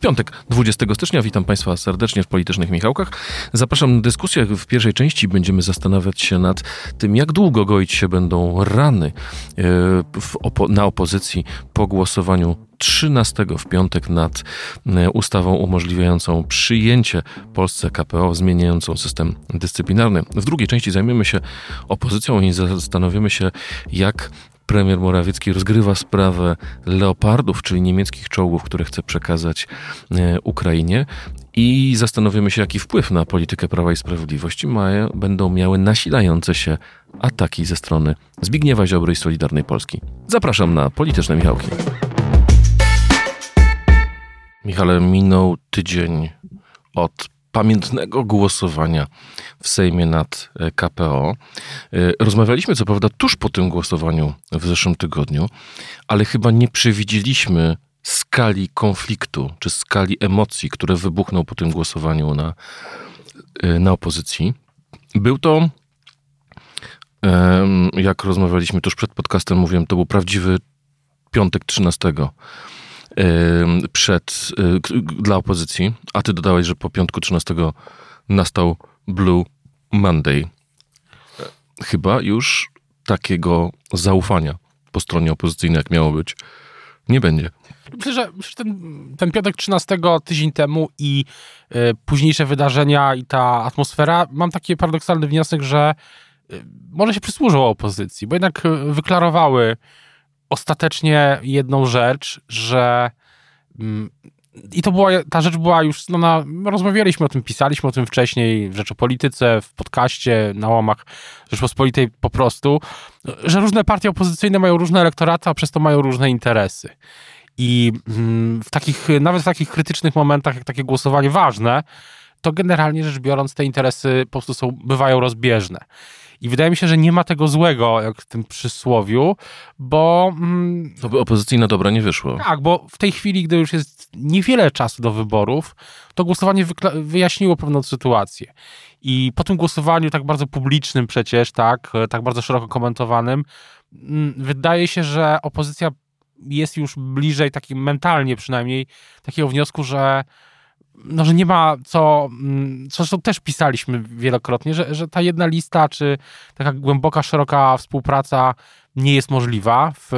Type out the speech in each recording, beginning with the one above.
W piątek, 20 stycznia, witam Państwa serdecznie w Politycznych Michałkach. Zapraszam na dyskusję. W pierwszej części będziemy zastanawiać się nad tym, jak długo goić się będą rany e, opo na opozycji po głosowaniu 13 w piątek nad e, ustawą umożliwiającą przyjęcie Polsce KPO, zmieniającą system dyscyplinarny. W drugiej części zajmiemy się opozycją i zastanowimy się, jak premier Morawiecki rozgrywa sprawę leopardów, czyli niemieckich czołgów, które chce przekazać e, Ukrainie. I zastanowimy się, jaki wpływ na politykę Prawa i Sprawiedliwości mają, będą miały nasilające się ataki ze strony Zbigniewa Ziobry i Solidarnej Polski. Zapraszam na polityczne Michałki. Michale, minął tydzień od pamiętnego głosowania w Sejmie nad e, KPO. E, rozmawialiśmy co prawda tuż po tym głosowaniu w zeszłym tygodniu, ale chyba nie przewidzieliśmy skali konfliktu czy skali emocji, które wybuchną po tym głosowaniu na, e, na opozycji. Był to, jak rozmawialiśmy tuż przed podcastem, mówiłem, to był prawdziwy piątek 13 przed, y, dla opozycji, a ty dodałeś, że po piątku 13 nastał Blue Monday. Chyba już takiego zaufania po stronie opozycyjnej, jak miało być, nie będzie. Myślę, że, ten, ten piątek 13 tydzień temu i y, późniejsze wydarzenia i ta atmosfera, mam taki paradoksalny wniosek, że y, może się przysłużyło opozycji, bo jednak y, wyklarowały ostatecznie jedną rzecz, że mm, i to była, ta rzecz była już, no na, rozmawialiśmy o tym, pisaliśmy o tym wcześniej w Rzeczopolityce, w podcaście, na łamach Rzeczpospolitej po prostu, że różne partie opozycyjne mają różne elektoraty, a przez to mają różne interesy. I mm, w takich, nawet w takich krytycznych momentach, jak takie głosowanie ważne, to generalnie rzecz biorąc te interesy po prostu są, bywają rozbieżne. I wydaje mi się, że nie ma tego złego, jak w tym przysłowiu, bo... Mm, to by opozycyjne dobra nie wyszło. Tak, bo w tej chwili, gdy już jest niewiele czasu do wyborów, to głosowanie wyjaśniło pewną sytuację. I po tym głosowaniu tak bardzo publicznym przecież, tak, tak bardzo szeroko komentowanym, mm, wydaje się, że opozycja jest już bliżej, takim mentalnie przynajmniej, takiego wniosku, że no, że nie ma co, mm, co zresztą też pisaliśmy wielokrotnie, że, że ta jedna lista, czy taka głęboka, szeroka współpraca nie jest możliwa. W,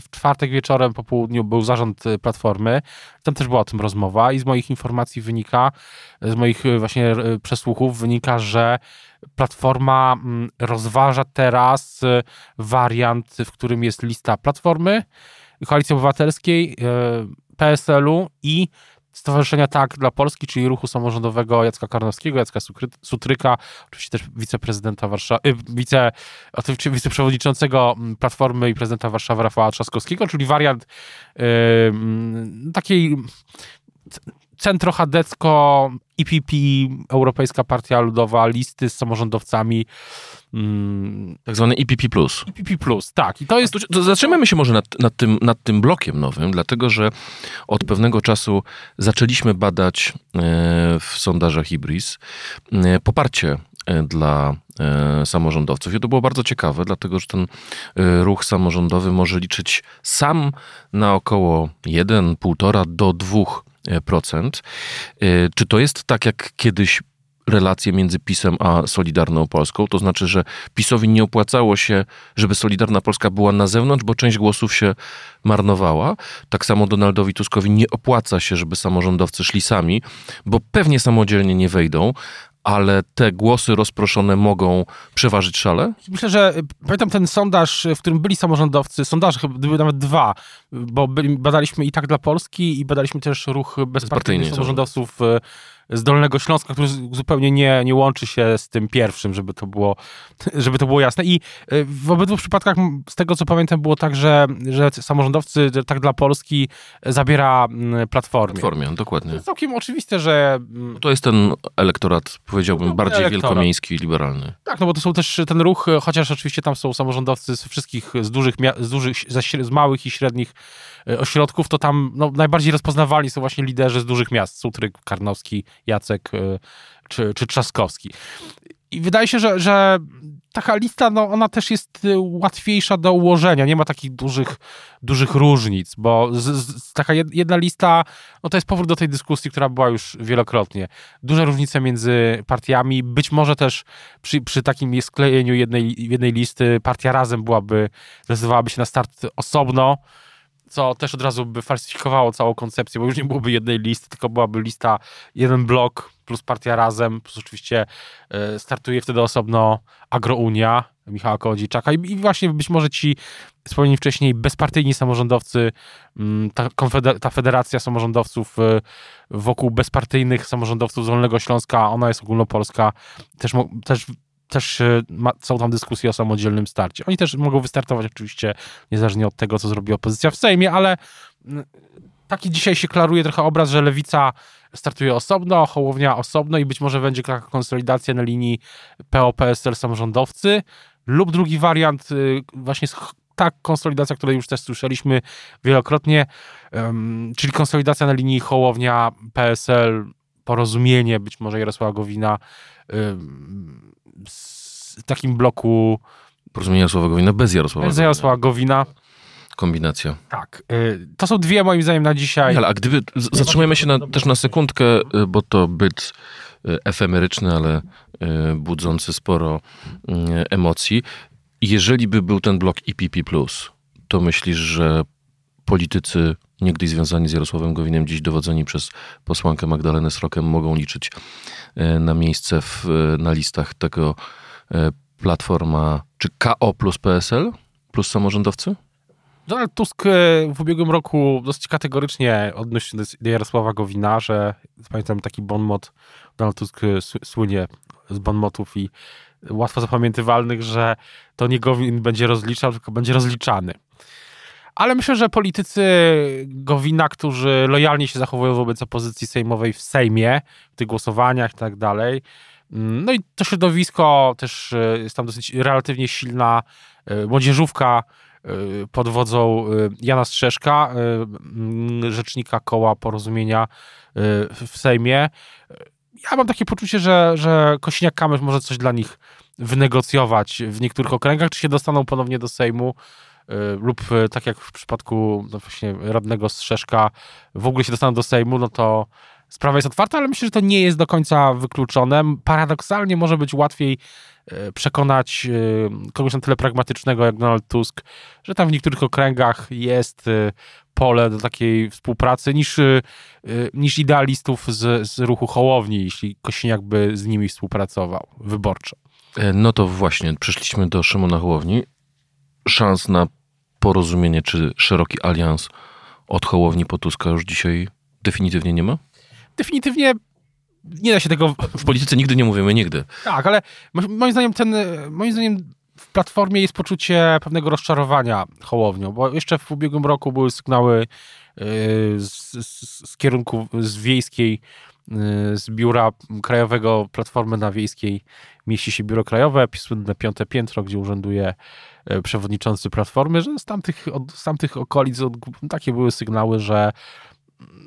w czwartek wieczorem po południu był zarząd Platformy, tam też była o tym rozmowa i z moich informacji wynika, z moich właśnie przesłuchów wynika, że Platforma mm, rozważa teraz wariant, w którym jest lista Platformy, Koalicji Obywatelskiej, e, PSL-u i Stowarzyszenia Tak dla Polski, czyli ruchu samorządowego Jacka Karnowskiego, Jacka Sutryka, oczywiście też wiceprezydenta Warszawy, wice, wiceprzewodniczącego mm, Platformy i prezydenta Warszawy Rafała Trzaskowskiego, czyli wariant yy, takiej centrochadecko IPP, Europejska Partia Ludowa, listy z samorządowcami. Mm, tak zwany IPP+. IPP+, tak. I to jest... To, zatrzymamy się może nad, nad, tym, nad tym blokiem nowym, dlatego że od pewnego czasu zaczęliśmy badać e, w sondażach Ibris e, poparcie e, dla samorządowców. I to było bardzo ciekawe, dlatego że ten ruch samorządowy może liczyć sam na około 1, 1,5 do 2 procent. Y, czy to jest tak jak kiedyś relacje między PiSem a Solidarną Polską. To znaczy, że PiSowi nie opłacało się, żeby Solidarna Polska była na zewnątrz, bo część głosów się marnowała. Tak samo Donaldowi Tuskowi nie opłaca się, żeby samorządowcy szli sami, bo pewnie samodzielnie nie wejdą, ale te głosy rozproszone mogą przeważyć szale? Myślę, że y, pamiętam ten sondaż, w którym byli samorządowcy, sondaże były nawet dwa, bo byli, badaliśmy i tak dla Polski i badaliśmy też ruch bezpartyjnych samorządowców y, z Dolnego Śląska, który zupełnie nie, nie łączy się z tym pierwszym, żeby to było, żeby to było jasne. I y, w obydwu przypadkach, z tego co pamiętam, było tak, że, że samorządowcy tak dla Polski zabiera Platformie. Platformie, dokładnie. To jest całkiem oczywiste, że... To jest ten elektorat, powiedziałbym, no, bardziej elektorat. wielkomiejski i liberalny. Tak, no bo to są też ten ruch, chociaż oczywiście tam są samorządowcy z wszystkich, z dużych, z, dużych, z małych i średnich e, ośrodków, to tam no, najbardziej rozpoznawalni są właśnie liderzy z dużych miast, Sutryk, Karnowski Jacek y, czy, czy Trzaskowski. I wydaje się, że, że taka lista, no ona też jest y, łatwiejsza do ułożenia, nie ma takich dużych, dużych różnic, bo z, z, taka jedna lista, no to jest powrót do tej dyskusji, która była już wielokrotnie. Duże różnice między partiami, być może też przy, przy takim sklejeniu jednej, jednej listy partia razem byłaby, zdecydowałaby się na start osobno, co też od razu by falsyfikowało całą koncepcję, bo już nie byłoby jednej listy, tylko byłaby lista, jeden blok plus partia razem, plus oczywiście e, startuje wtedy osobno Agrounia Michała Kołodziejczaka. I, właśnie być może ci wspomnieni wcześniej bezpartyjni samorządowcy, mm, ta, ta federacja samorządowców e, wokół bezpartyjnych samorządowców z Wolnego Śląska, ona jest ogólnopolska, też, też też e, ma, są tam dyskusje o samodzielnym starcie. Oni też mogą wystartować oczywiście niezależnie od tego, co zrobi opozycja w Sejmie, ale taki dzisiaj się klaruje trochę obraz, że lewica startuje osobno, Hołownia osobno i być może będzie taka konsolidacja na linii PO-PSL samorządowcy lub drugi wariant y, właśnie ta konsolidacja, której już też słyszeliśmy wielokrotnie, czyli konsolidacja na linii Hołownia, PSL, porozumienie, być może Jarosława Gowina w takim bloku Porozumienie Jarosława Gowina bez Jarosława Bez Jarosława Gowina. Kombinacja. Tak. Y, to są dwie moim zdaniem na dzisiaj. Ale a gdyby, zatrzymajmy się na, też na sekundkę, y, bo to byt y, efemeryczny, ale budzący sporo emocji. Jeżeli by był ten blok IPP+, to myślisz, że politycy niegdyś związani z Jarosławem Gowinem, dziś dowodzeni przez posłankę Magdalenę Srokiem, mogą liczyć na miejsce w, na listach tego Platforma, czy KO plus PSL plus samorządowcy? Donald Tusk e, w ubiegłym roku dosyć kategorycznie odnosił do Jarosława Gowina, że pamiętam taki bonmot, Donald Tusk e, słynie z bonmotów i łatwo zapamiętywalnych, że to nie Gowin będzie rozliczał, tylko będzie rozliczany. Ale myślę, że politycy Gowina, którzy lojalnie się zachowują wobec opozycji sejmowej w Sejmie, w tych głosowaniach i tak dalej, mm, no i to środowisko też e, jest tam dosyć relatywnie silna młodzieżówka, Y, pod wodzą Jana Strzeszka, rzecznika koła porozumienia w Sejmie. Ja mam takie poczucie, że, że Kosiniak-Kamysz może coś dla nich wynegocjować w niektórych okręgach, czy się dostaną ponownie do Sejmu, lub tak jak w przypadku no właśnie radnego Strzeszka, w ogóle się dostaną do Sejmu, no to sprawa jest otwarta, ale myślę, że to nie jest do końca wykluczone. Paradoksalnie może być łatwiej e, przekonać e, kogoś na tyle pragmatycznego jak Donald Tusk, że tam w niektórych okręgach jest e, pole do takiej współpracy niż, niż idealistów z, z ruchu Hołowni, jeśli Kosiniak by z nimi współpracował wyborczo. No to właśnie, przyszliśmy do Szymona Hołowni. Szans na porozumienie czy szeroki alians od Hołowni po Tuska już dzisiaj definitywnie nie ma? definitywnie nie da się tego... W polityce nigdy nie mówimy nigdy. Tak, ale moim zdaniem ten, moim zdaniem w Platformie jest poczucie pewnego rozczarowania Hołownią, bo jeszcze w ubiegłym roku były sygnały y, z, z, z kierunku z wiejskiej, z biura krajowego Platformy na wiejskiej mieści się biuro krajowe, słynne piąte piętro, gdzie urzęduje y, przewodniczący Platformy, że z tamtych, od, z tamtych okolic od, takie były sygnały, że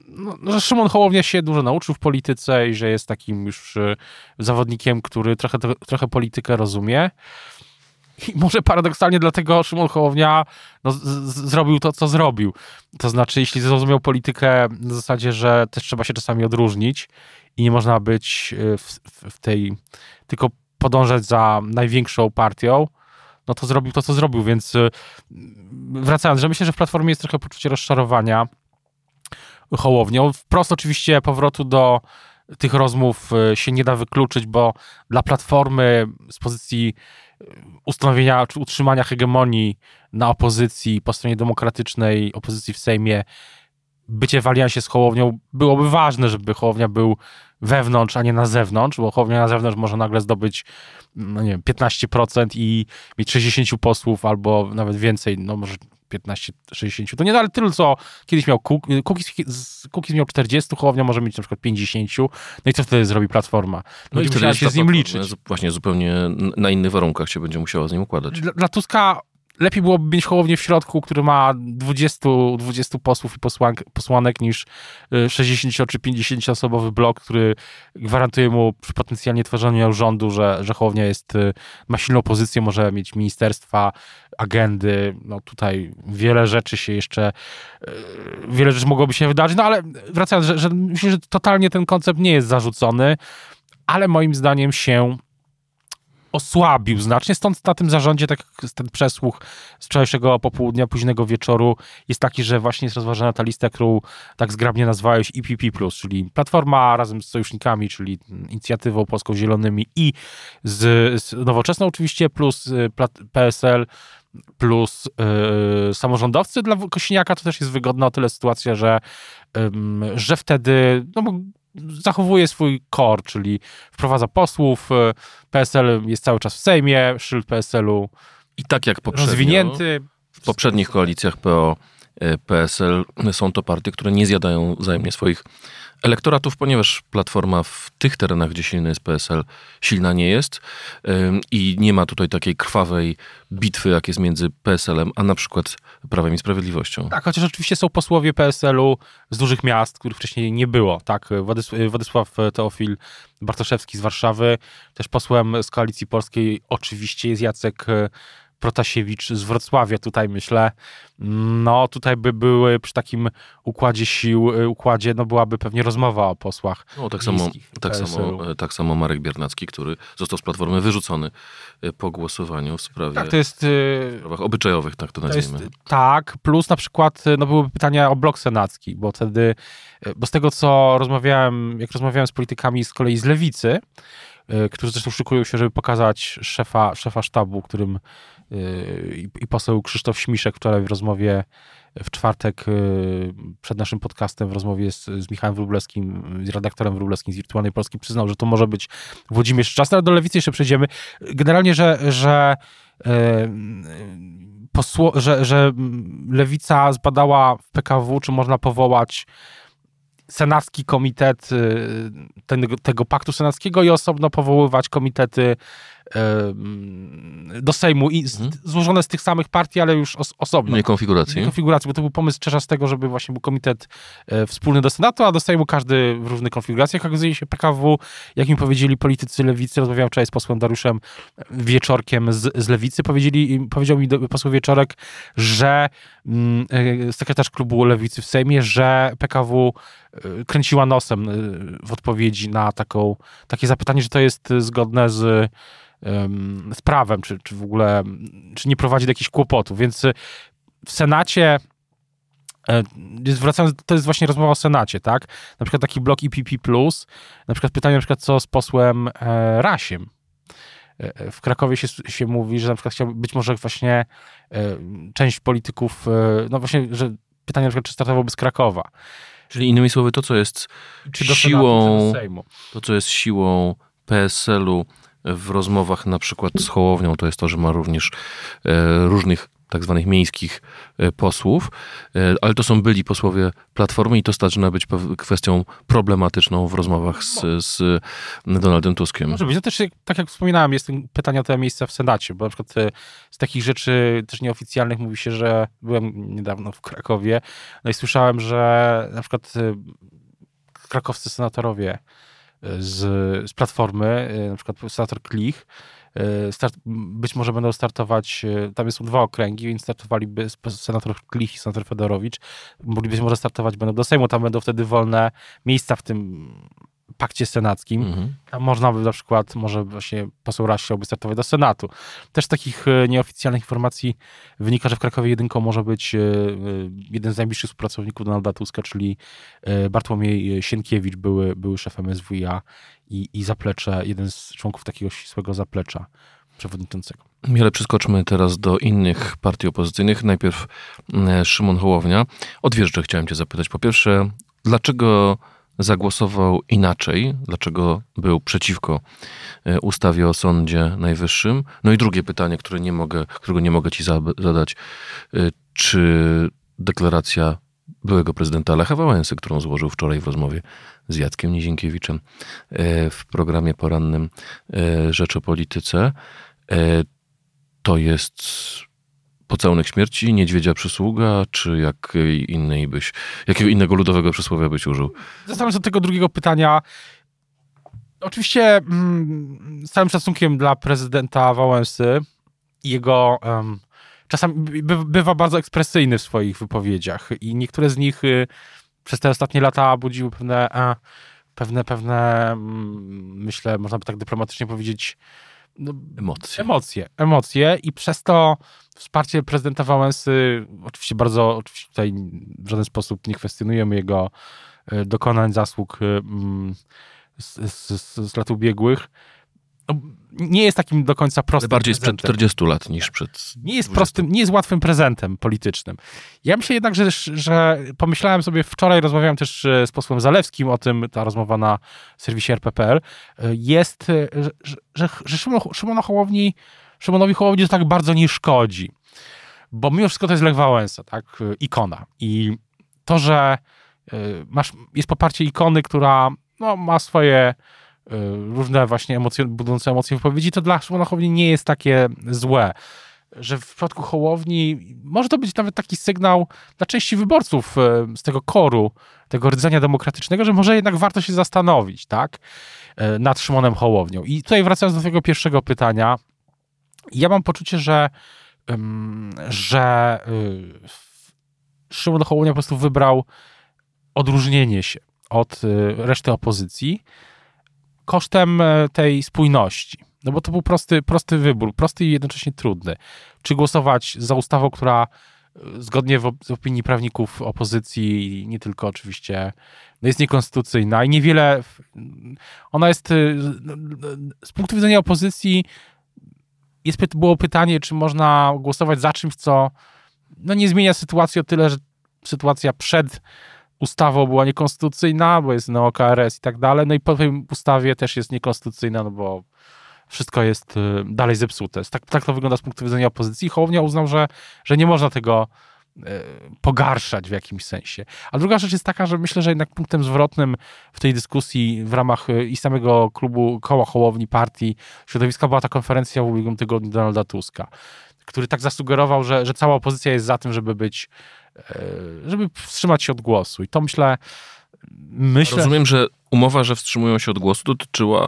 no, że Szymon Hołownia się dużo nauczył w polityce i że jest takim już e, zawodnikiem, który trochę, trochę politykę rozumie. I może paradoksalnie dlatego Szymon Hołownia no, z, z, zrobił to, co zrobił. To znaczy, jeśli zrozumiał politykę na zasadzie, że też trzeba się czasami odróżnić i nie można być e, w, w tej, tylko podążać za największą partią, no to zrobił to, co zrobił. Więc e, wracając, że myślę, że w Platformie jest trochę poczucie rozczarowania Hołownią. Wprost oczywiście powrotu do tych rozmów e, się nie da wykluczyć, bo dla Platformy z pozycji ustanowienia czy utrzymania hegemonii na opozycji po stronie demokratycznej, opozycji w Sejmie, bycie w aliansie z Hołownią byłoby ważne, żeby Hołownia był wewnątrz, a nie na zewnątrz, bo Hołownia na zewnątrz może nagle zdobyć no nie wiem, 15% i mieć 60 posłów albo nawet więcej, no może 15-60. To nie ale tyle, co kiedyś miał Cookies, Cookies miał 40, Hołownia może mieć na przykład 50. No i co wtedy zrobi Platforma? No, no i wtedy się z nim liczyć. Właśnie zupełnie na innych warunkach się będzie musiała z nim układać. Dla, dla Tuska lepiej byłoby mieć Hołownię w środku, który ma 20, 20 posłów i posłanek, posłanek niż 60 y, czy 50 osobowy blok, który gwarantuje mu przy potencjalnie tworzeniu rządu, że, że Hołownia jest, y, ma silną pozycję, może mieć ministerstwa, agendy. No tutaj wiele rzeczy się jeszcze, y, wiele rzeczy mogłoby się wydarzyć, no ale wracając, że, że myślę, że totalnie ten koncept nie jest zarzucony, ale moim zdaniem się osłabił znacznie, stąd na tym zarządzie tak, ten przesłuch z wczorajszego popołudnia, późnego wieczoru jest taki, że właśnie jest rozważana ta lista, którą tak zgrabnie nazwałeś IPP+, czyli Platforma razem z sojusznikami, czyli Inicjatywą Polską Zielonymi i z, z Nowoczesną oczywiście, plus y, PSL, plus yy, samorządowcy. Dla Kośniaka to też jest wygodna o tyle sytuacja, że, yy, że wtedy no, zachowuje swój core, czyli wprowadza posłów, e, PSL jest cały czas w Sejmie, szyld PSL-u i tak jak poprzednio, rozwinięty. W poprzednich koalicjach PO, e, PSL są to partie, które nie zjadają wzajemnie swoich elektoratów, ponieważ Platforma w tych terenach, gdzie silny jest PSL, silna nie jest i nie ma tutaj takiej krwawej bitwy, jak jest między PSL-em, a na przykład Prawem i Sprawiedliwością. Tak, chociaż oczywiście są posłowie PSL-u z dużych miast, których wcześniej nie było. Tak, Władysław Teofil Bartoszewski z Warszawy, też posłem z Koalicji Polskiej oczywiście jest Jacek Protasiewicz z Wrocławia tutaj myślę, no tutaj by były przy takim układzie sił, y, układzie, no byłaby pewnie rozmowa o posłach. No tak samo, tak samo, tak samo Marek Biernacki, który został z Platformy wyrzucony e, po głosowaniu w sprawie tak, to jest, y, w sprawach obyczajowych, tak to nazwijmy. To jest, tak, plus na przykład no byłyby pytania o blok senacki, bo wtedy, bo z tego co rozmawiałem, jak rozmawiałem z politykami z kolei z lewicy, którzy zresztą szykują się, żeby pokazać szefa, szefa sztabu, którym i, i poseł Krzysztof Śmiszek wczoraj w rozmowie w czwartek y, przed naszym podcastem w rozmowie z, z Michałem Wróblewskim, z redaktorem Wróblewskim z Wirtualnej Polski przyznał, że to może być Włodzimierz Czas, ale do lewicy jeszcze przejdziemy. Generalnie, że, że, y, posło, że, że lewica zbadała w PKW, czy można powołać senacki komitet y, ten, tego paktu senackiego i osobno powoływać komitety do Sejmu i z, mhm. złożone z tych samych partii, ale już os, osobno. Nie konfiguracji. Nie konfiguracji, bo to był pomysł z tego, żeby właśnie był komitet e, wspólny do Senatu, a do Sejmu każdy w różnych konfiguracjach. Okazuje się PKW, jak mi powiedzieli politycy lewicy, rozmawiałem wczoraj z posłem Dariuszem Wieczorkiem z, z lewicy, powiedzieli, powiedział mi poseł Wieczorek, że mm, e, sekretarz klubu lewicy w Sejmie, że PKW e, kręciła nosem w odpowiedzi na taką, takie zapytanie, że to jest zgodne z z prawem, czy, czy w ogóle, czy nie prowadzi do jakichś kłopotów. Więc y, w Senacie e, wracając, to jest właśnie rozmowa o Senacie, tak? Na przykład taki blok IPP+, na przykład pytanie na przykład co z posłem e, Rasiem. E, w Krakowie się, się mówi, że na przykład chciałby, być może właśnie część polityków, no właśnie, że pytanie na przykład, czy startowałby z Krakowa. Czyli innymi słowy, to co jest siłą, Senatu, to co jest siłą PSL-u w rozmowach na przykład z Hołownią, to jest to, że ma również e, różnych tak zwanych miejskich e, posłów, e, ale to są byli posłowie Platformy i to zaczyna być kwestią problematyczną w rozmowach z, z Donaldem Tuskiem. Może być. To też, tak jak wspominałem, jest pytania o te miejsca w Senacie, bo na przykład z takich rzeczy też nieoficjalnych mówi się, że byłem niedawno w Krakowie, no i słyszałem, że na przykład krakowscy senatorowie z, z Platformy, y, na przykład senator Klich, y, Start, być może będą startować, y, tam są dwa okręgi, więc startowaliby senator Klich i senator Fedorowicz. Być może startować będą do Sejmu, tam będą wtedy wolne miejsca w tym pakcie senackim. Mhm. Można by na przykład, może właśnie poseł Raz chciałby startować do Senatu. Też z takich e, nieoficjalnych informacji wynika, że w Krakowie jedynką może być e, e, jeden z najbliższych współpracowników Donalda Tuska, czyli Bartłomiej Sienkiewicz, były, były szef MSWiA i, i zaplecze, jeden z członków takiego ścisłego zaplecza przewodniczącego. Ale przeskoczmy teraz do innych partii opozycyjnych. Najpierw Szymon Hołownia. O dwie rzeczy chciałem cię zapytać. Po pierwsze, dlaczego zagłosował inaczej, dlaczego był przeciwko e, ustawie o Sądzie Najwyższym. No i drugie pytanie, które nie mogę, którego nie mogę ci zadać, e, czy deklaracja byłego prezydenta Lecha Wałęsy, którą złożył wczoraj w rozmowie z Jackiem Nizinkiewiczem e, w programie porannym Rzecz o Polityce, to jest pocałunek śmierci, niedźwiedzia przysługa, czy jakiej innej byś, jakiego innego ludowego przysłowia byś użył? Zastanawiam się do tego drugiego pytania. Oczywiście mm, z całym szacunkiem dla prezydenta Wałęsy, jego um, czasami by, bywa bardzo ekspresyjny w swoich wypowiedziach i niektóre z nich y, przez te ostatnie lata budziły pewne, e, pewne, pewne, mm, myślę, można by tak dyplomatycznie powiedzieć, Emocje. Emocje, emocje i przez to wsparcie prezydenta Wałęsy, oczywiście bardzo, oczywiście tutaj w żaden sposób nie kwestionujemy jego e, dokonań, zasług e, mm, z, z, z lat ubiegłych, no, nie jest takim do końca prostym Ale bardziej sprzed prezentem. 40 lat niż przed. Nie jest 20. prostym, nie jest łatwym prezentem politycznym. Ja myślę jednak, że, że pomyślałem sobie, wczoraj rozmawiałem też e, z posłem Zalewskim o tym, ta rozmowa na serwisie RPPL, e, jest, e, że, że, że, Szymon, Szymona Hołowni, Szymonowi Hołowni to tak bardzo nie szkodzi. Bo mimo wszystko to jest Lech Wałęsa, tak? Ikona. I to, że masz, jest poparcie ikony, która no, ma swoje różne właśnie emocje, budzące emocje wypowiedzi, to dla Szymona nie jest takie złe. Że w przypadku Hołowni może to być nawet taki sygnał dla części wyborców z tego koru, tego rdzenia demokratycznego, że może jednak warto się zastanowić, tak, nad Szymonem Hołownią. I tutaj wracając do tego pierwszego pytania, ja mam poczucie, że, że Szymon Hołownia po prostu wybrał odróżnienie się od reszty opozycji, kosztem tej spójności. No bo to był prosty, prosty wybór, prosty i jednocześnie trudny. Czy głosować za ustawą, która zgodnie w, z opinii prawników opozycji, nie tylko oczywiście, no jest niekonstytucyjna i niewiele, ona jest z punktu widzenia opozycji jest, było pytanie, czy można głosować za czymś, co no nie zmienia sytuacji o tyle, że sytuacja przed ustawą była niekonstytucyjna, bo jest no KRS i tak dalej, no i po tej ustawie też jest niekonstytucyjna, no bo wszystko jest dalej zepsute. Tak, tak to wygląda z punktu widzenia opozycji. Hołownia uznał, że, że nie można tego pogarszać w jakimś sensie. A druga rzecz jest taka, że myślę, że jednak punktem zwrotnym w tej dyskusji w ramach i samego klubu koła Hołowni Partii Środowiska była ta konferencja w ubiegłym tygodniu Donalda Tuska, który tak zasugerował, że, że cała opozycja jest za tym, żeby być żeby wstrzymać się od głosu. I to myślę, myślę... Rozumiem, że umowa, że wstrzymują się od głosu, dotyczyła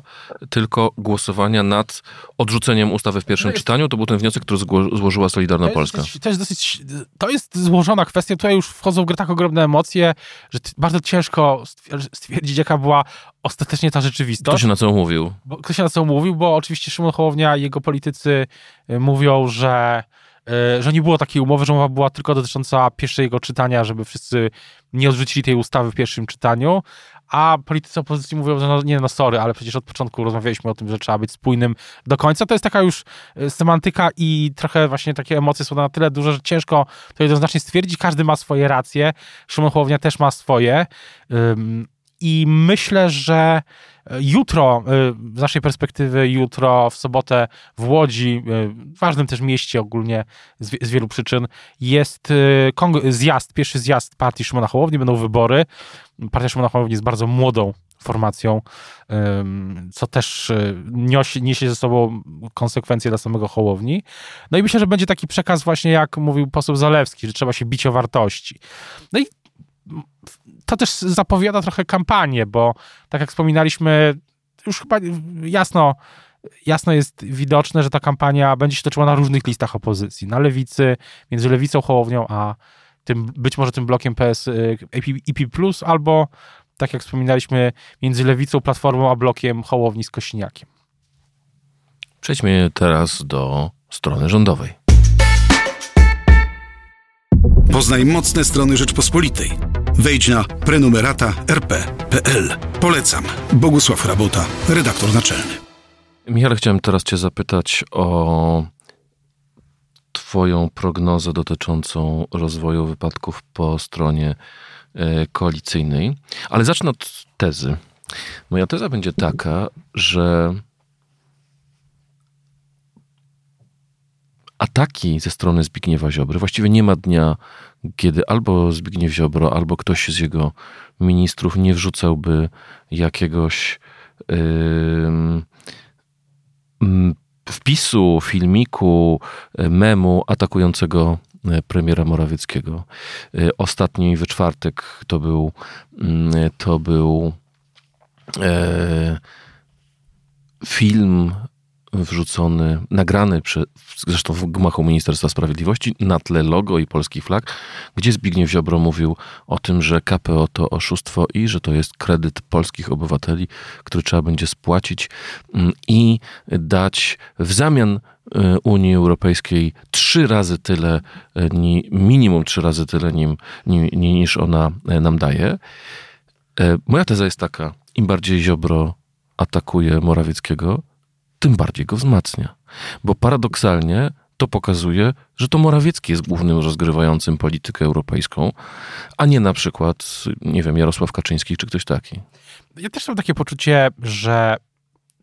tylko głosowania nad odrzuceniem ustawy w pierwszym to jest... czytaniu. To był ten wniosek, który złożyła Solidarna to Polska. Dosyć, to, jest dosyć, to jest złożona kwestia. Tutaj już wchodzą w grę tak ogromne emocje, że bardzo ciężko stwierdzić, jaka była ostatecznie ta rzeczywistość. Kto się na co umówił? Bo, kto się na co umówił, bo oczywiście Szymon Hołownia i jego politycy mówią, że że nie było takiej umowy, że umowa była tylko dotycząca pierwszego czytania, żeby wszyscy nie odrzucili tej ustawy w pierwszym czytaniu, a politycy opozycji mówią, że no, nie no sorry, ale przecież od początku rozmawialiśmy o tym, że trzeba być spójnym do końca. To jest taka już semantyka i trochę właśnie takie emocje są na tyle duże, że ciężko to jednoznacznie stwierdzić. Każdy ma swoje racje. Szymon Hołownia też ma swoje. I myślę, że jutro, z naszej perspektywy, jutro w sobotę w Łodzi, ważnym też mieście ogólnie z, wielu przyczyn, jest zjazd, pierwszy zjazd partii Szymona Hołowni, będą wybory. Partia Szymona Hołowni jest bardzo młodą formacją, co też niesie, niesie ze sobą konsekwencje dla samego Hołowni. No i myślę, że będzie taki przekaz właśnie, jak mówił poseł Zalewski, że trzeba się bić o wartości. No i to też zapowiada trochę kampanię, bo tak jak wspominaliśmy, już chyba jasno, jasno jest widoczne, że ta kampania będzie się toczyła na różnych listach opozycji. Na lewicy, między lewicą, Hołownią, a tym, być może tym blokiem PS EP+, albo tak jak wspominaliśmy, między lewicą, platformą, a blokiem Hołowni z Kośniakiem. Przejdźmy teraz do strony rządowej. Poznaj mocne strony Rzeczpospolitej. Wejdź na prenumerata rp.pl. Polecam. Bogusław Rabota, redaktor naczelny. Michale, chciałem teraz Cię zapytać o Twoją prognozę dotyczącą rozwoju wypadków po stronie e, koalicyjnej, ale zacznę od tezy. Moja teza będzie taka, że ataki ze strony Zbigniewa Ziobry. Właściwie nie ma dnia, kiedy albo Zbigniew Ziobro, albo ktoś z jego ministrów nie wrzucałby jakiegoś yy, wpisu filmiku, memu atakującego e, premiera Morawieckiego. E, Ostatni we czwartek to był, mm, to był e, film wrzucony, nagrany przy, zresztą w gmachu Ministerstwa Sprawiedliwości na tle logo i polskich flag, gdzie Zbigniew Ziobro mówił o tym, że KPO to oszustwo i że to jest kredyt polskich obywateli, który trzeba będzie spłacić mm, i dać w zamian e, Unii Europejskiej trzy razy tyle, ni- minimum trzy razy tyle nim, ni- ni- niż ona e, nam daje. Moja teza jest taka, im bardziej Ziobro atakuje Morawieckiego, tym bardziej go wzmacnia. Bo paradoksalnie to pokazuje, że to Morawiecki jest głównym rozgrywającym politykę europejską, a nie na przykład, nie wiem, Jarosław Kaczyński czy ktoś taki. Ja też mam takie poczucie, że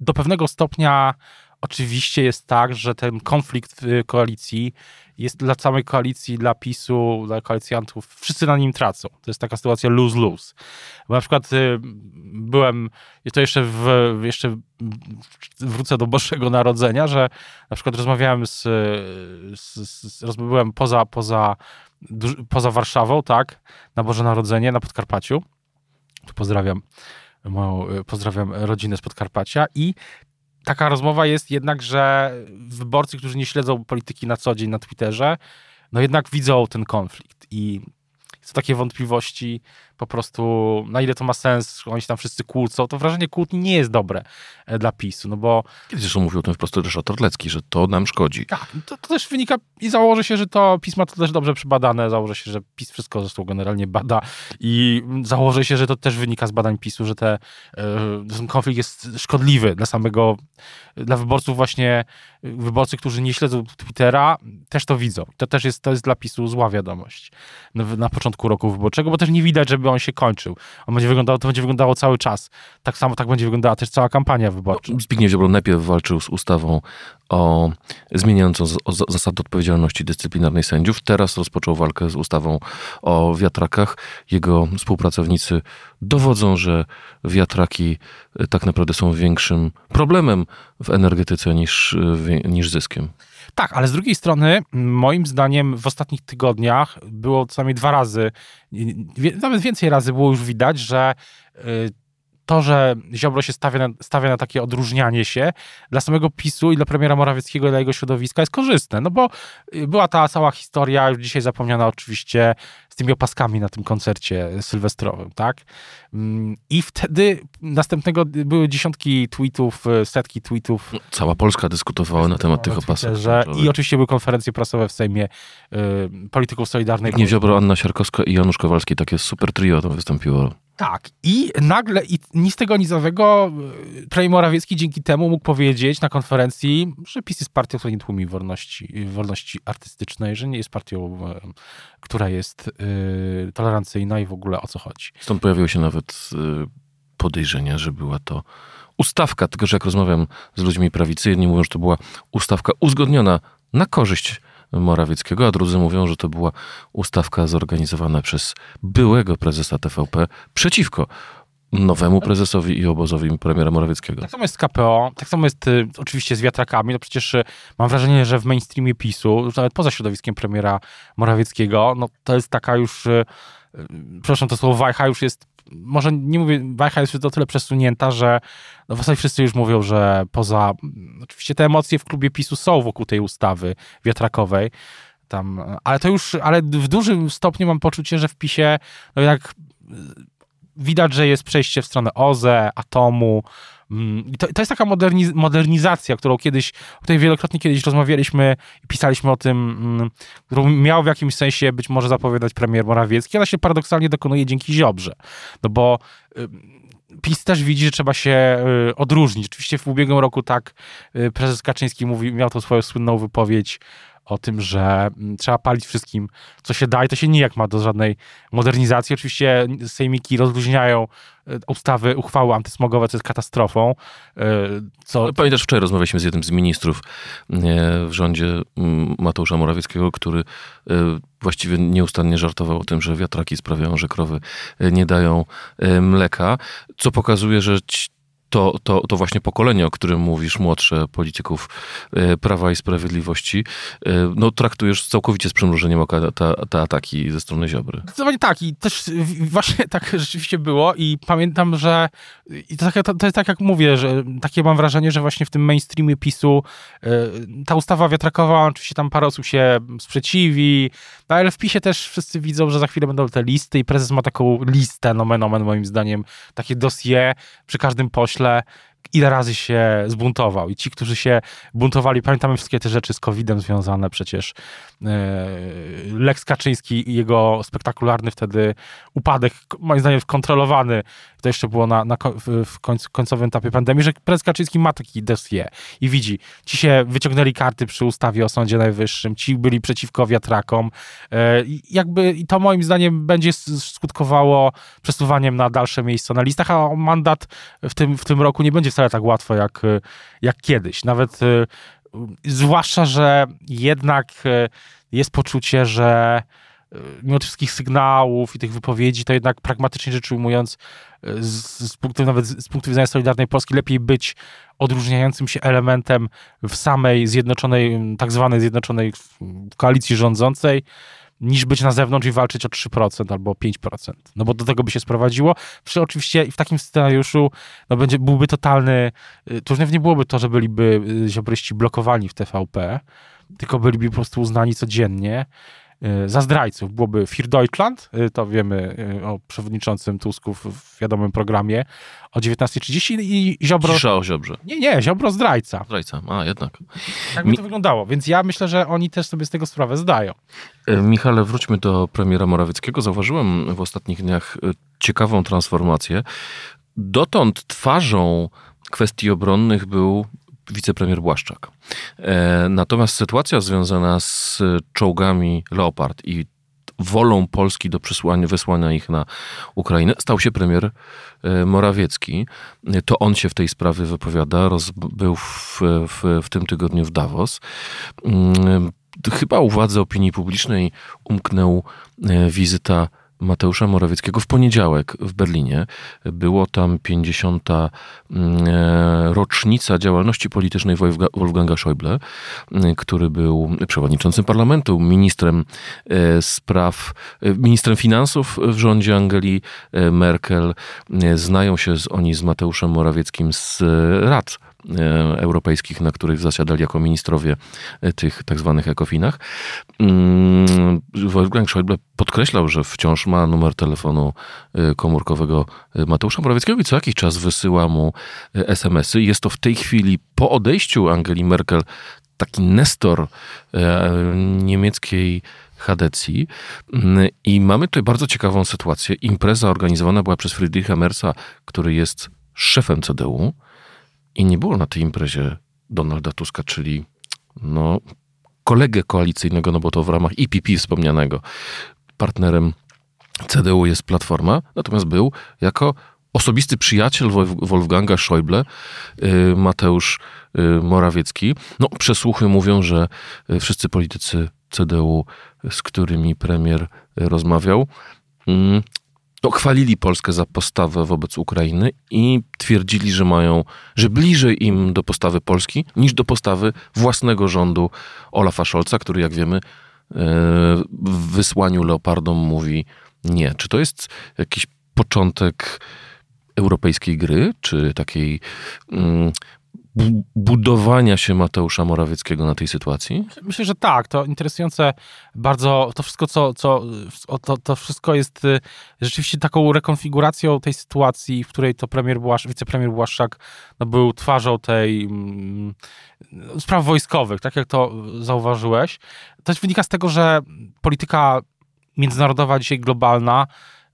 do pewnego stopnia oczywiście jest tak, że ten konflikt w koalicji jest dla całej koalicji, dla PiSu, dla koalicjantów, wszyscy na nim tracą. To jest taka sytuacja lose-lose. Bo na przykład y, byłem, to jeszcze, w, jeszcze wrócę do Bożego Narodzenia, że na przykład rozmawiałem z, z, z byłem poza, poza, duż- poza Warszawą, tak, na Boże Narodzenie, na Podkarpaciu. Tu pozdrawiam moją, pozdrawiam rodzinę z Podkarpacia i taka rozmowa jest jednak, że wyborcy, którzy nie śledzą polityki na co dzień na Twitterze, no jednak widzą ten konflikt i są takie wątpliwości po prostu, na ile to ma sens, oni się tam wszyscy kłócą, to wrażenie kłótni nie jest dobre e, dla PiSu, no bo Kiedyś zresztą mówił o tym wprost Ryszard Terlecki, że to nam szkodzi. tak, to, to też wynika i założę się, że to pisma to też dobrze przebadane, założę się, że PiS wszystko zresztą generalnie bada i założę się, że to też wynika z badań PiSu, że te, e, ten konflikt jest szkodliwy dla samego, dla wyborców właśnie, wyborcy, którzy nie śledzą Twittera, też to widzą. To też jest, to jest dla PiSu zła wiadomość na, na początku roku wyborczego, bo też nie widać, żeby on się kończył. On będzie wyglądał, to będzie wyglądało cały czas. Tak samo tak będzie wyglądała też cała kampania wyborcza. Zbigniew Ziobro najpierw walczył z ustawą o zmieniającą z- o za- zasady odpowiedzialności dyscyplinarnej sędziów. Teraz rozpoczął walkę z ustawą o wiatrakach. Jego współpracownicy dowodzą, że wiatraki y, tak naprawdę są większym problemem w energetyce niż, wie- niż zyskiem. Tak, ale z drugiej strony, moim zdaniem, w ostatnich tygodniach było co najmniej dwa razy, nawet więcej razy było już widać, że y, to, że Ziobro się stawia na, stawia na takie odróżnianie się dla samego PiSu i dla premiera Morawieckiego i dla jego środowiska jest korzystne. No bo y, była ta cała historia, już dzisiaj zapomniana oczywiście, z tymi opaskami na tym koncercie sylwestrowym, tak? Mm, I wtedy następnego były dziesiątki tweetów, y, setki tweetów Cała Polska dyskutowała na temat tych opasek. Twitterze. I oczywiście były konferencje prasowe w Sejmie y, polityków Solidarnej. Zbigniew Ziobro, Anna Siarkowska i Janusz Kowalski, takie super trio tam wystąpiło. Tak. I nagle, i ni z tego, ni z owego, y, premier Morawiecki dzięki temu mógł powiedzieć na konferencji, że PiS jest partią, która nie tłumi wolności, wolności artystycznej, że nie jest partią, która jest y, tolerancyjna i w ogóle o co chodzi. Stąd pojawiło się nawet y, podejrzenia, że była to ustawka, tylko że jak rozmawiam z ludźmi prawicy, jedni mówią, że to była ustawka uzgodniona na korzyść Morawieckiego, a drudzy mówią, że to była ustawka zorganizowana przez byłego prezesa TVP przeciwko nowemu prezesowi i obozowi premiera Morawieckiego. Tak samo jest z KPO, tak samo jest y, oczywiście z wiatrakami. No przecież y, mam wrażenie, że w mainstreamie PiSu, już nawet poza środowiskiem premiera Morawieckiego, no to jest taka już, y, przepraszam, to słowo wajcha już jest, może nie mówię, wajcha jest już o tyle przesunięta, że no w zasadzie wszyscy już mówią, że poza, mm, oczywiście te emocje w klubie PiSu są wokół tej ustawy wiatrakowej, tam, ale to już, ale w dużym stopniu mam poczucie, że w PiSie no jednak widać, że jest przejście w stronę OZE, atomu. Mm, to, to jest taka moderniz- modernizacja, którą kiedyś, o której wielokrotnie kiedyś rozmawialiśmy i pisaliśmy o tym, mm, którą miał w jakimś sensie być może zapowiadać premier Morawiecki. Ona się paradoksalnie dokonuje dzięki Ziobrze. No bo y, PiS też widzi, że trzeba się y, odróżnić. Oczywiście w ubiegłym roku tak y, prezes Kaczyński mówi, miał tą swoją słynną wypowiedź o tym, że mm, trzeba palić wszystkim, co się da i to się nijak ma do żadnej modernizacji. Oczywiście sejmiki rozluźniają e, ustawy, uchwały antysmogowe, co jest katastrofą. e, Co, No, Pamiętasz, wczoraj rozmawialiśmy z jednym z ministrów e, w rządzie mm, Mateusza Morawieckiego, który właściwie nieustannie żartował o tym, że wiatraki sprawiają, że krowy nie dają mleka, co pokazuje, że to, to, to właśnie pokolenie, o którym mówisz, młodsze polityków e, Prawa i Sprawiedliwości, e, no traktujesz całkowicie z przymrużeniem oka te, te ataki ze strony Ziobry. Zdecydowanie tak i też właśnie tak rzeczywiście było i pamiętam, że i to, tak, to, to jest tak jak mówię, że takie mam wrażenie, że właśnie w tym mainstreamie PiSu e, ta ustawa wiatrakowa, oczywiście tam parę osób się sprzeciwi, no ale w PiSie też wszyscy widzą, że za chwilę będą te listy i prezes ma taką listę, nomen omen moim zdaniem, takie dossier przy każdym pośle, myślę, ile razy się zbuntował. I ci, którzy się buntowali, pamiętamy wszystkie te rzeczy z COVID-em związane przecież. E, Lex Kaczyński i jego spektakularny wtedy upadek, moim zdaniem kontrolowany, to jeszcze było na, na w końcowym etapie pandemii, że prezes Kaczyński ma taki dossier i widzi, ci się wyciągnęli karty przy ustawie o Sądzie Najwyższym, ci byli przeciwko wiatrakom. E, jakby i to moim zdaniem będzie skutkowało przesuwaniem na dalsze miejsca na listach, a mandat w tym, w tym roku nie będzie wcale tak łatwo jak, jak kiedyś. Nawet e, zwłaszcza, że jednak jest poczucie, że mimo tych wszystkich sygnałów i tych wypowiedzi, to jednak pragmatycznie rzecz ujmując, z, z, punktu, nawet z punktu widzenia Solidarnej Polski, lepiej być odróżniającym się elementem w samej zjednoczonej, tak zwanej zjednoczonej koalicji rządzącej, niż być na zewnątrz i walczyć o 3% albo 5%. No bo do tego by się sprowadziło. Przy oczywiście w takim scenariuszu no będzie, byłby totalny, y, to już nie byłoby to, że byliby y, ziobryści blokowani w TVP, tylko byliby po prostu uznani codziennie za zdrajców. Byłoby Fir Deutschland, y, to wiemy y, o przewodniczącym Tusku w wiadomym programie o 19.30 i Ziobro... Cisza o Ziobrze. Nie, nie, Ziobro zdrajca. Zdrajca, a jednak. Tak by Mi... to wyglądało, więc ja myślę, że oni też sobie z tego sprawę zdają. Michale, wróćmy do premiera Morawieckiego. Zauważyłem w ostatnich dniach ciekawą transformację. Dotąd twarzą kwestii obronnych był wicepremier Błaszczak. E, natomiast sytuacja związana z czołgami Leopard i wolą Polski do wysłania ich na Ukrainę, stał się premier e, Morawiecki. To on się w tej sprawie wypowiada. Roz, był w, w, w tym tygodniu w Davos. Mm, chyba uwadze opinii publicznej umknął e, wizyta Mateusza Morawieckiego w poniedziałek w Berlinie. Było tam 50. Mm, e, rocznica działalności politycznej Wolfganga Schäuble, mm, który był przewodniczącym parlamentu, ministrem e, spraw, e, ministrem finansów w rządzie Angeli Merkel. Znają się oni z Mateuszem Morawieckim z rad europejskich, na których zasiadali jako ministrowie e, tych tak zwanych ekofinach. Mm, Wolfgang Schäuble podkreślał, że wciąż ma numer telefonu e, komórkowego Mateusza Morawieckiego i co jakiś czas wysyła mu SMS-y. Jest to w tej chwili po odejściu Angeli Merkel taki nestor niemieckiej Hadecji. Mm, I mamy tutaj bardzo ciekawą sytuację. Impreza organizowana była przez Friedricha Mersa, który jest szefem CDU. I nie było na tej imprezie Donalda Tuska, czyli no, kolegę koalicyjnego, no bo to w ramach IPP wspomnianego. Partnerem CDU jest Platforma, natomiast był jako osobisty przyjaciel Wolfganga Schäuble, y, Mateusz y, Morawiecki. No, przesłuchy mówią, że y, wszyscy politycy CDU, z którymi premier rozmawiał, mm, no, chwalili Polskę za postawę wobec Ukrainy i twierdzili, że mają, że bliżej im do postawy Polski niż do postawy własnego rządu Olafa Scholza, który jak wiemy e, w wysłaniu Leopardom mówi nie. Czy to jest jakiś początek europejskiej gry, czy takiej mm, budowania się Mateusza Morawieckiego na tej sytuacji? Myślę, że tak. To interesujące bardzo, to wszystko, co, co to, to wszystko jest y, rzeczywiście taką rekonfiguracją tej sytuacji, w której to premier Błasz, wicepremier Błaszczak no, był twarzą tej mm, spraw wojskowych, tak jak to zauważyłeś. To wynika z tego, że polityka międzynarodowa, dzisiaj globalna,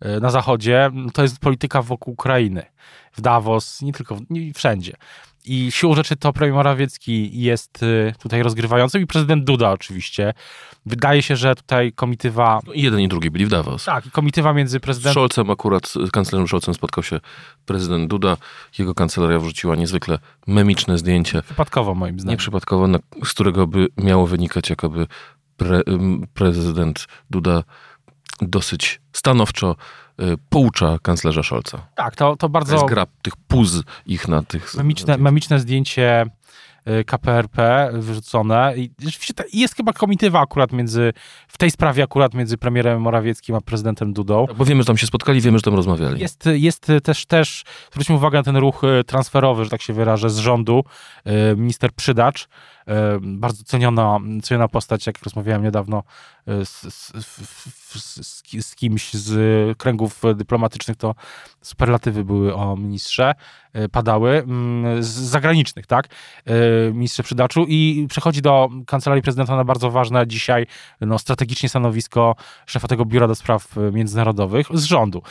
y, na Zachodzie, to jest polityka wokół Ukrainy. W Davos, nie tylko, nie, wszędzie. I siłą rzeczy to premier Morawiecki jest y, tutaj rozgrywającym i prezydent Duda oczywiście. Wydaje się, że tutaj komitywa... No, jeden i drugi byli w Davos. Tak, i komitywa między prezydentem... Z Scholzem akurat, z kanclerzem Scholzem spotkał się prezydent Duda. Jego kancelaria wrzuciła niezwykle memiczne zdjęcie. Przypadkowo moim zdaniem. Nieprzypadkowo, z którego by miało wynikać, jakoby pre, prezydent Duda dosyć stanowczo poucza kanclerza Scholza. Tak, to, to bardzo... To jest gra tych puz ich na tych... Memiczne, memiczne zdjęcie Y, KPRP wyrzucone. I rzeczywiście jest chyba komitywa akurat między, w tej sprawie akurat między premierem Morawieckim a prezydentem Dudą. Tak, bo wiemy, że tam się spotkali, wiemy, że tam rozmawiali. Jest, jest też, też, zwróćmy uwagę na ten ruch y, transferowy, że tak się wyrażę, z rządu. Y, minister Przydacz, bardzo ceniona, ceniona postać, jak rozmawiałem niedawno z, z, z, z, kimś z kręgów dyplomatycznych, to superlatywy były o ministrze, padały, mm, z zagranicznych, tak, ministrze Przydaczu i przechodzi do Kancelarii Prezydenta na bardzo ważne dzisiaj no, strategicznie stanowisko szefa tego Biura do Spraw Międzynarodowych z rządu.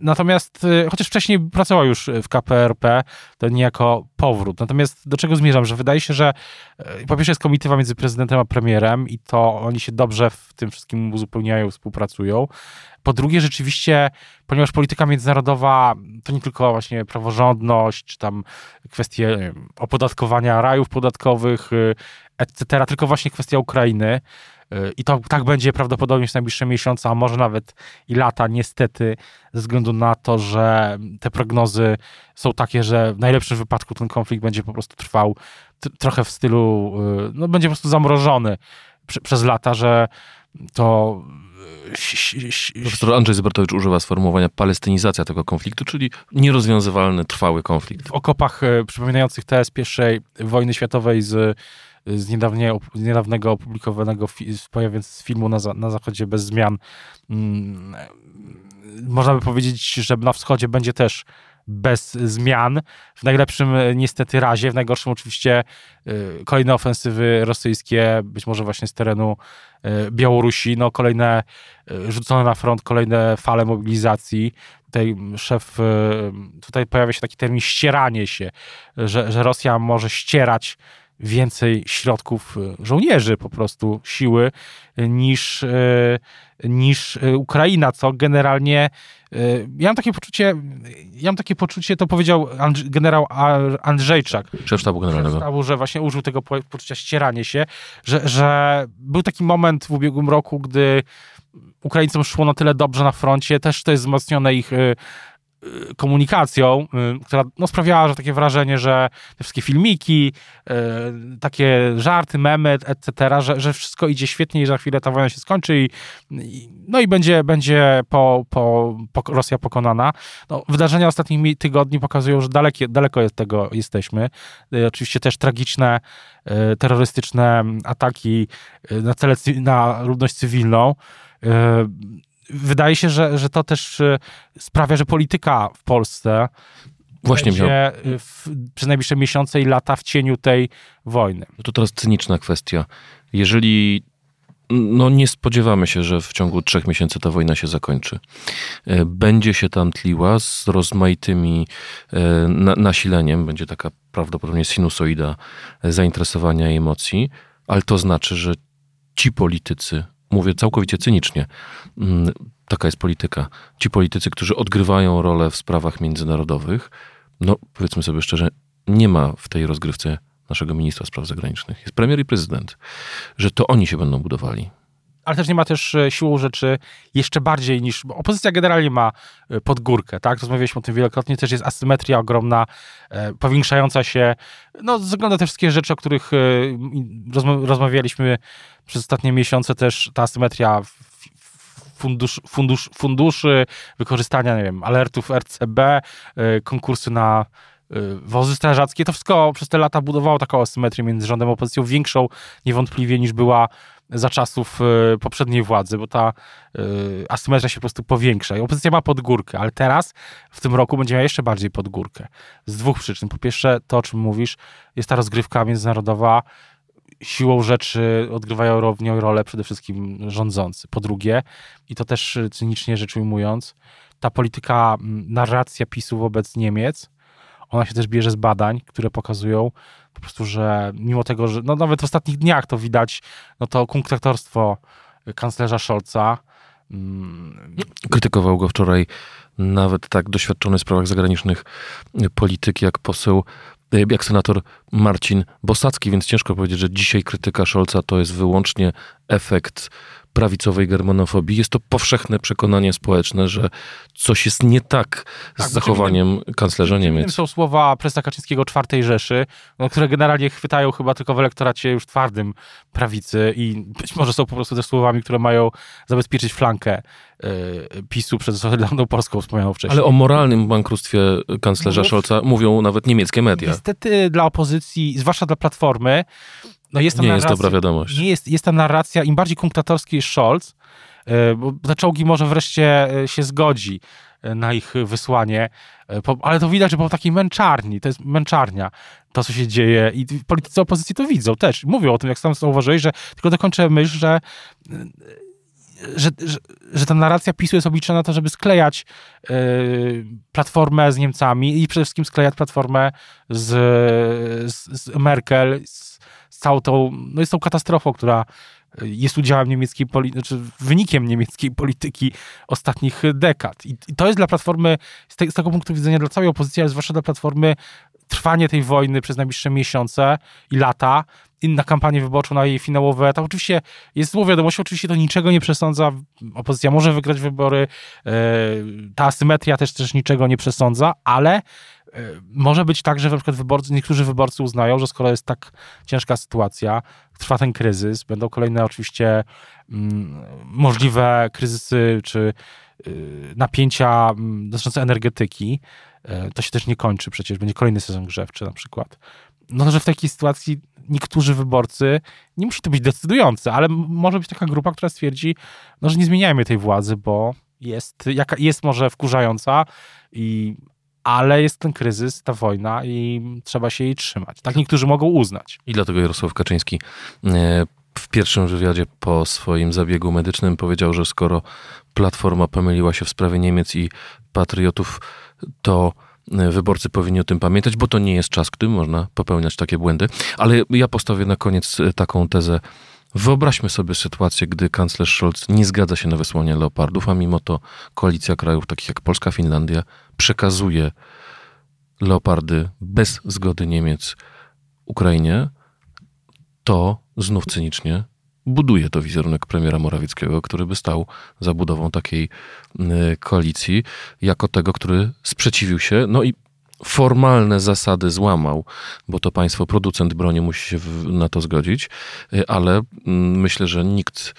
Natomiast, chociaż wcześniej pracował już w KPRP, to niejako powrót. Natomiast do czego zmierzam, że wydaje się, że po pierwsze jest komitywa między prezydentem a premierem i to oni się dobrze w tym wszystkim uzupełniają, współpracują. Po drugie, rzeczywiście, ponieważ polityka międzynarodowa to nie tylko właśnie praworządność, czy tam kwestie opodatkowania rajów podatkowych, y, etc., tylko właśnie kwestia Ukrainy. Y, I to tak będzie prawdopodobnie w najbliższe miesiące, a może nawet i lata, niestety, ze względu na to, że te prognozy są takie, że w najlepszym wypadku ten konflikt będzie po prostu trwał trochę w stylu, y, no będzie po prostu zamrożony przez lata, że to Profesor Andrzej Zybertowicz używa sformułowania palestynizacja tego konfliktu, czyli nierozwiązywalny, trwały konflikt. W okopach e, przypominających TS I wojny światowej z, z, niedawnie, z niedawnego opublikowanego pojawiając filmu na, na zachodzie bez zmian. Mm, można by powiedzieć, że na wschodzie będzie też bez zmian. W najlepszym e, niestety razie, w najgorszym oczywiście e, kolejne ofensywy rosyjskie, być może właśnie z terenu e, Białorusi, no kolejne rzucone na front, kolejne fale mobilizacji. Tutaj szef, tutaj pojawia się taki termin ścieranie się, że, że Rosja może ścierać więcej środków żołnierzy, po prostu siły, niż, niż Ukraina, co generalnie ja mam takie poczucie, ja mam takie poczucie, to powiedział generał Andrzejczak. Szef sztabu generalnego. Szef sztabu, że właśnie użył tego poczucia ścierania się, że, że był taki moment w ubiegłym roku, gdy Ukraińcom szło na tyle dobrze na froncie, też to jest wzmocnione ich Y, komunikacją, y, która no, sprawiała, że takie wrażenie, że te wszystkie filmiki, y, takie żarty, memy, etc., że, że wszystko idzie świetnie i że za chwilę ta wojna się skończy i, i no i będzie, będzie po, po, po Rosja pokonana. No, wydarzenia ostatnich tygodni pokazują, że dalekie, daleko od tego jesteśmy. Oczywiście też tragiczne, terrorystyczne ataki na cele, na ludność cywilną wydaje się, że, że to też e, sprawia, że polityka w Polsce Właśnie będzie miał. w, przez najbliższe miesiące i lata w cieniu tej wojny. No to teraz cyniczna kwestia. Jeżeli no nie spodziewamy się, że w ciągu trzech miesięcy ta wojna się zakończy. E, będzie się tam tliła z rozmaitymi e, nasileniem, będzie taka prawdopodobnie sinusoida zainteresowania i emocji, ale to znaczy, że ci politycy, mówię całkowicie cynicznie, mm, taka jest polityka. Ci politycy, którzy odgrywają rolę w sprawach międzynarodowych, no powiedzmy sobie szczerze, nie ma w tej rozgrywce naszego ministra spraw zagranicznych. Jest premier i prezydent. Że to oni się będą budowali ale też nie ma też e, siłą rzeczy jeszcze bardziej niż. Opozycja generalnie ma e, podgórkę, tak? Rozmawialiśmy o tym wielokrotnie, też jest asymetria ogromna, e, powiększająca się. No, ze te wszystkie rzeczy, o których rozmawialiśmy przez ostatnie miesiące, też ta asymetria fundusz, fundusz, funduszy, wykorzystania, nie wiem, alertów RCB, konkursy na wozy strażackie, to wszystko przez te lata budowało taką asymetrię między rządem a opozycją, większą niewątpliwie niż była za czasów e, poprzedniej władzy, bo ta e, asymetria się po prostu powiększa i opozycja ma podgórkę, ale teraz w tym roku będzie miała jeszcze bardziej podgórkę. Z dwóch przyczyn. Po pierwsze, to o czym mówisz, jest ta rozgrywka międzynarodowa, siłą rzeczy odgrywają w nią rolę przede wszystkim rządzący. Po drugie, i to też cynicznie rzecz ujmując, ta polityka, narracja PiSu wobec Niemiec, ona się też bierze z badań, które pokazują, po prostu, że mimo tego, że no nawet w ostatnich dniach to widać, no to kunktatorstwo kanclerza Scholza. Mm, Krytykował go wczoraj nawet tak doświadczony w sprawach zagranicznych polityk jak poseł e, jak senator Marcin Bosacki, więc ciężko powiedzieć, że dzisiaj krytyka Scholza to jest wyłącznie efekt prawicowej germanofobii. Jest to powszechne przekonanie społeczne, że coś jest nie tak z Tak, zachowaniem kanclerza Tym Niemiec. są słowa prezesa Kaczyńskiego czwartej Rzeszy, no, które generalnie chwytają chyba tylko w elektoracie już twardym prawicy i być może są po prostu też słowami, które mają zabezpieczyć flankę e, PiSu przed Solidarną Polską wspomnianą wcześniej. Ale o moralnym bankructwie kanclerza Mów. Scholza mówią nawet niemieckie media. Niestety dla opozycji, zwłaszcza dla Platformy, no jest tam Nie jest narracja, dobra wiadomość. Nie jest, jest ta narracja, im bardziej kunktatorski jest Scholz, e, bo te czołgi może wreszcie e, się zgodzi e, na ich wysłanie, ale to widać, że po takiej męczarni, to jest męczarnia, to co się dzieje i politycy opozycji to widzą też, mówią o tym, jak sam zauważyłeś, że tylko dokończę myśl, że że, że, że ta narracja PiSu jest obliczona na to, żeby sklejać platformę z Niemcami i przede wszystkim sklejać platformę z, z, z Merkel, z całą tą, no jest tą katastrofą, która jest udziałem niemieckiej polityki, znaczy wynikiem niemieckiej polityki ostatnich dekad. I, to jest dla Platformy, z, te, z tego punktu widzenia, dla całej opozycji, ale zwłaszcza dla Platformy, trwanie tej wojny przez najbliższe miesiące i lata, na kampanię wyborczą, na jej finałowe etap. Oczywiście jest złą wiadomością, oczywiście to niczego nie przesądza. Opozycja może wygrać wybory, e, ta asymetria też, też niczego nie przesądza, ale e, może być tak, że na przykład wyborcy, niektórzy wyborcy uznają, że skoro jest tak ciężka sytuacja, trwa ten kryzys, będą kolejne oczywiście mm, możliwe kryzysy czy y, napięcia mm, dotyczące energetyki, e, to się też nie kończy przecież, będzie kolejny sezon grzewczy na przykład. No, że w takiej sytuacji niektórzy wyborcy, nie musi to być decydujące, ale może być taka grupa, która stwierdzi, no, że nie zmieniajmy tej władzy, bo jest, jaka, jest może wkurzająca, i, ale jest ten kryzys, ta wojna i trzeba się jej trzymać. Tak niektórzy mogą uznać. I dlatego Jarosław Kaczyński e, w pierwszym wywiadzie po swoim zabiegu medycznym powiedział, że skoro Platforma pomyliła się w sprawie Niemiec i patriotów, to e, wyborcy powinni o tym pamiętać, bo to nie jest czas, gdy można popełniać takie błędy. Ale ja postawię na koniec e, taką tezę. Wyobraźmy sobie sytuację, gdy kanclerz Scholz nie zgadza się na wysłanie leopardów, a mimo to koalicja krajów takich jak Polska, Finlandia przekazuje leopardy bez zgody Niemiec Ukrainie, to znów cynicznie buduje to wizerunek premiera Morawieckiego, który by stał za budową takiej y, koalicji, jako tego, który sprzeciwił się, no i formalne zasady złamał, bo to państwo producent broni musi się na to zgodzić, y, ale mm, myślę, że nikt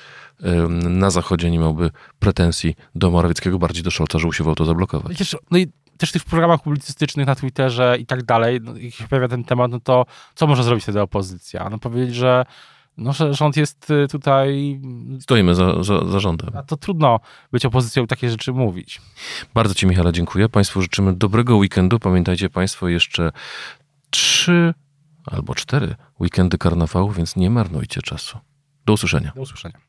na Zachodzie nie miałby pretensji do Morawieckiego, bardziej do Scholza, że usiłował to zablokować. No i też w tych programach publicystycznych na Twitterze i tak dalej, no, jak się pojawia ten temat, no to co może zrobić wtedy opozycja? No powiedzieć, że no, że rząd jest y, tutaj, Stoimy za, za, za rządem. a to trudno być opozycją takie rzeczy mówić. Bardzo Ci, Michale, dziękuję. Państwu życzymy dobrego weekendu. Pamiętajcie Państwo jeszcze trzy albo cztery weekendy karnawału, więc nie marnujcie czasu. Do usłyszenia. Do usłyszenia.